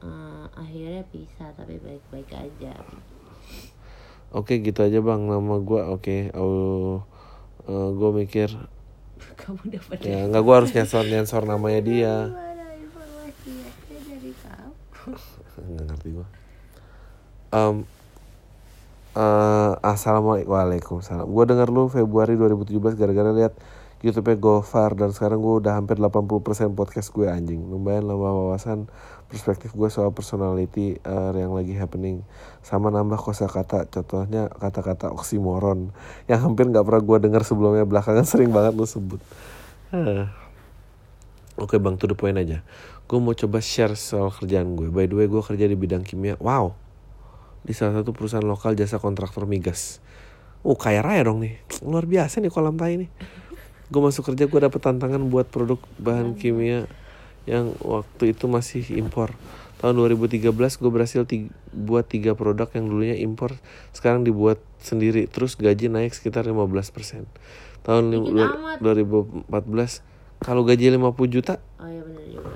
Eh, akhirnya bisa tapi baik-baik aja. Oke gitu aja bang. Nama gua oke oh gue mikir kamu dapat ya nggak gua harus nyensor nyensor namanya dia. nggak ngerti gua. Em, eh, assalamualaikum waalaikumsalam. Gue denger lu Februari 2017 gara-gara lihat YouTube-nya Gofar dan sekarang gue udah hampir 80% podcast gue anjing. Lumayan nambah wawasan perspektif gue soal personality eh, yang lagi happening sama nambah kosakata contohnya kata-kata oksimoron yang hampir nggak pernah gue dengar sebelumnya belakangan sering banget lu sebut Hah. Oke bang, to the point aja. Gue mau coba share soal kerjaan gue. By the way, gue kerja di bidang kimia. Wow, di salah satu perusahaan lokal jasa kontraktor migas. Oh kaya raya dong nih, luar biasa nih kolam tai nih. Gue masuk kerja, gue dapet tantangan buat produk bahan kimia yang waktu itu masih impor. Tahun 2013 gue berhasil ti- buat tiga produk yang dulunya impor, sekarang dibuat sendiri. Terus gaji naik sekitar 15%. Tahun lim- Dikit dua- amat. 2014 kalau gaji 50 juta oh iya benar juga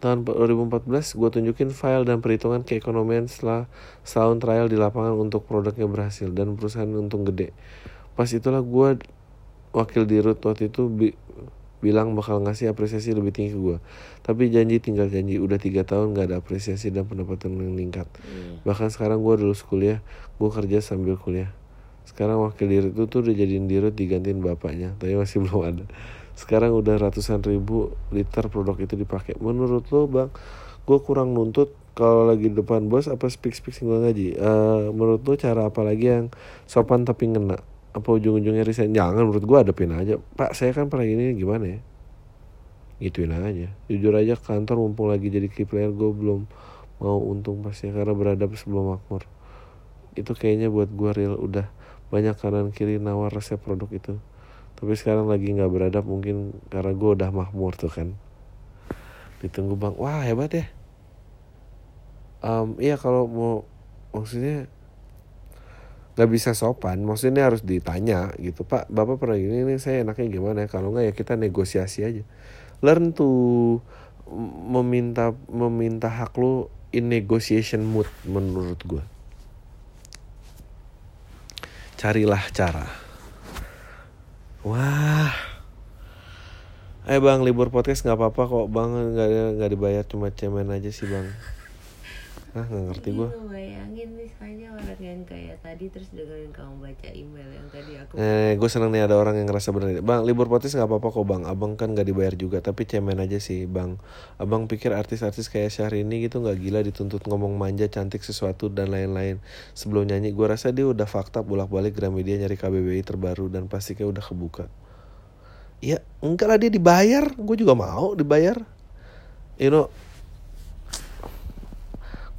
tahun 2014 gue tunjukin file dan perhitungan keekonomian setelah setahun trial di lapangan untuk produknya berhasil dan perusahaan untung gede pas itulah gue wakil di Rut waktu itu bilang bakal ngasih apresiasi lebih tinggi ke gue tapi janji tinggal janji udah tiga tahun gak ada apresiasi dan pendapatan yang meningkat. Iya bahkan sekarang gue lulus kuliah gue kerja sambil kuliah. Sekarang wakil dirut itu tuh udah jadiin dirut digantiin bapaknya tapi masih belum ada. Sekarang udah ratusan ribu liter produk itu dipakai. Menurut lo bang gue kurang nuntut kalau lagi di depan bos apa speak speak singgul gaji Eh, menurut lo cara apa lagi yang sopan tapi ngena apa ujung-ujungnya resign? Jangan menurut gue adepin aja. Pak saya kan pernah gini gimana ya? Gituin aja. Jujur aja kantor mumpung lagi jadi key player gue belum mau untung pasti karena beradab sebelum makmur. Itu kayaknya buat gue real. Udah banyak kanan kiri nawar resep produk itu. Tapi sekarang lagi nggak beradab mungkin karena gue udah makmur tuh kan. Ditunggu bang. Wah hebat ya. Em, iya kalau mau maksudnya nggak bisa sopan maksudnya harus ditanya gitu pak bapak pernah gini nih saya enaknya gimana? Kalau nggak ya kita negosiasi aja. Learn to meminta meminta hak lu in negotiation mood menurut gue carilah cara. Wah. Eh bang libur podcast nggak apa-apa kok. Bang nggak nggak dibayar cuma cemen aja sih bang ah nggak ngerti gue bayangin misalnya orang yang kayak tadi terus dengerin kamu baca email yang tadi aku Eh, gue seneng nih ada orang yang ngerasa bener Bang, libur podcast nggak apa-apa kok bang. Abang kan gak dibayar juga, tapi cemen aja sih bang. Abang pikir artis-artis kayak Syahrini gitu nggak gila dituntut ngomong manja, cantik sesuatu, dan lain-lain. Sebelum nyanyi, gue rasa dia udah fakta bolak-balik Gramedia nyari KBBI terbaru Dan pasti kayak udah kebuka. Ya, enggak lah dia dibayar. Gue juga mau dibayar. You know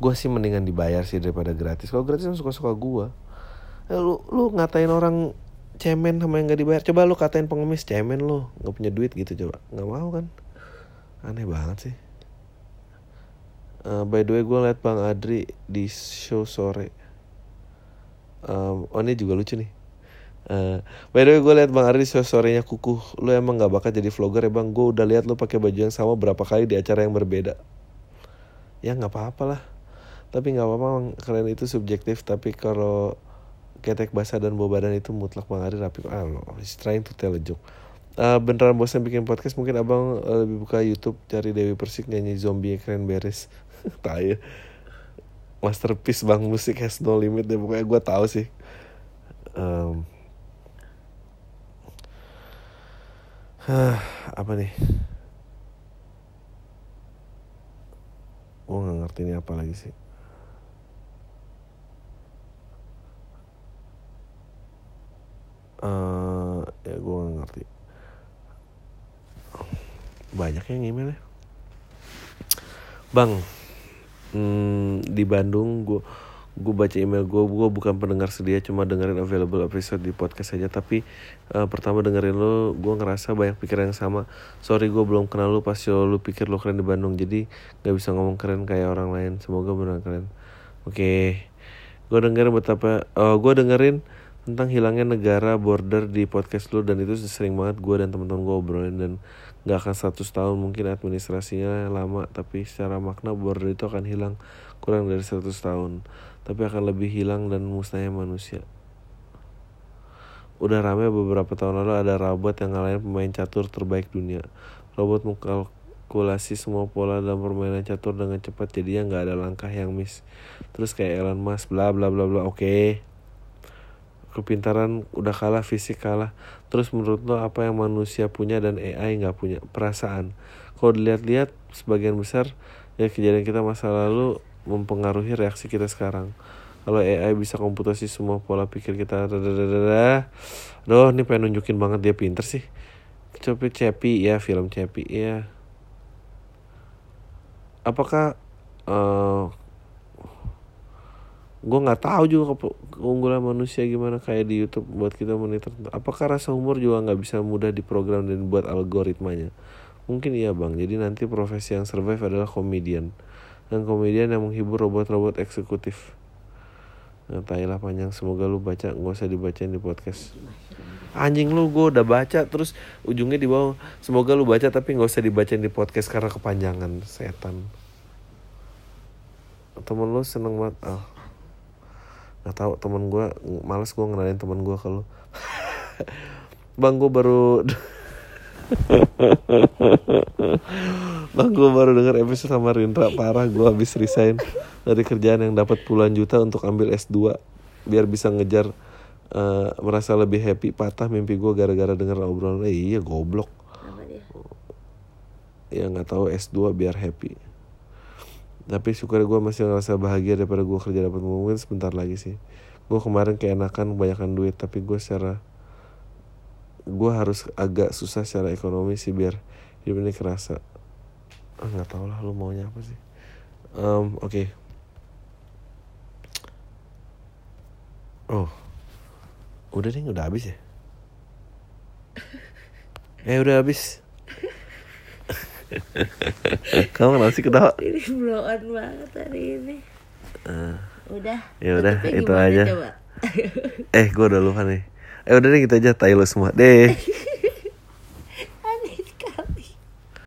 Gue sih mendingan dibayar sih daripada gratis. Kalau gratis kan suka-suka gue Eh, lu lu ngatain orang cemen sama yang gak dibayar. Coba lu katain pengemis cemen lu. Nggak punya duit gitu coba. Nggak mau kan? Aneh banget sih. Eh, by the way gue liat bang Adri di show sore. Em, oh ini juga lucu nih. Eh, by the way gue liat bang Adri show sorenya kukuh. Lu emang nggak bakal jadi vlogger ya bang? Gue udah liat lu pakai baju yang sama berapa kali di acara yang berbeda. Ya nggak apa-apa lah tapi nggak apa-apa kalian itu subjektif tapi kalau ketek basah dan bau badan itu mutlak Bang Ari rapi ah no, he's trying to tell a joke. Eh, beneran bosan bikin podcast? Mungkin abang eh, lebih buka YouTube cari Dewi Persik nyanyi zombie keren beres. Tai masterpiece bang musik has no limit deh pokoknya gue tahu sih. Em, hah, apa nih? Gue nggak ngerti ini apa lagi sih eh ya gue gak ngerti. Banyak yang email ya. Bang hmm, di Bandung gue gue baca email gue gue bukan pendengar sedia cuma dengerin available episode di podcast aja. Tapi eh, pertama dengerin lo gue ngerasa banyak pikiran yang sama. Sorry gue belum kenal lu pas show lu pikir lo keren di Bandung jadi nggak bisa ngomong keren kayak orang lain. Semoga beneran keren. Oke gue dengerin betapa oh, gue dengerin tentang hilangnya negara border di podcast lu dan itu sering banget gue dan teman-teman gue obrolin dan nggak akan 100 tahun mungkin administrasinya lama tapi secara makna border itu akan hilang kurang dari 100 tahun tapi akan lebih hilang dan musnahnya manusia. Udah rame beberapa tahun lalu ada robot yang ngalahin pemain catur terbaik dunia. Robot mengkalkulasi semua pola dalam permainan catur dengan cepat jadinya nggak ada langkah yang miss. Terus kayak Elon Musk bla bla bla bla oke kepintaran udah kalah fisik kalah. Terus menurut lo apa yang manusia punya dan AI nggak punya? Perasaan. Kalau dilihat-lihat sebagian besar ya kejadian kita masa lalu mempengaruhi reaksi kita sekarang. Kalau AI bisa komputasi semua pola pikir kita dadadadada Aduh ini pengen nunjukin banget dia pinter sih. Coba Cepi ya film Cepi ya. Apakah eh gue nggak tahu juga ke- keunggulan manusia gimana kayak di YouTube buat kita monitor. Apakah rasa humor juga nggak bisa mudah diprogram dan buat algoritmanya? Mungkin iya bang. Jadi nanti profesi yang survive adalah komedian. Dan komedian yang menghibur robot-robot eksekutif. Nah, tai lah panjang. Semoga lu baca. Nggak usah dibacain di podcast. Anjing lu gue udah baca. Terus ujungnya di bawah semoga lu baca tapi nggak usah dibacain di podcast karena kepanjangan setan. Temen lu seneng banget. Oh nggak tahu temen gue males gue ngenalin temen gue kalau bang gue baru bang gue baru denger episode sama Rindra. Parah gue habis resign dari kerjaan yang dapat puluhan juta untuk ambil S2 biar bisa ngejar eh, merasa lebih happy. Patah mimpi gue gara-gara denger obrolan eh, iya goblok. Ya nggak tahu S2 biar happy tapi syukur gue masih ngerasa bahagia daripada gue kerja dapat mungkin sebentar lagi sih. Gue kemarin keenakan kebanyakan duit tapi gue secara gue harus agak susah secara ekonomi sih biar hidup ini kerasa. Ah nggak tahu lah lu maunya apa sih? Em, oke. Oh. Udah nih udah habis ya? Eh udah habis kamu kenapa sih ketawa? Ini blow on banget hari ini. Eh, udah Ya udah, itu aja. coba? Eh gue udah lupa nih. Eh udah deh gitu aja Tai lo semua. Deh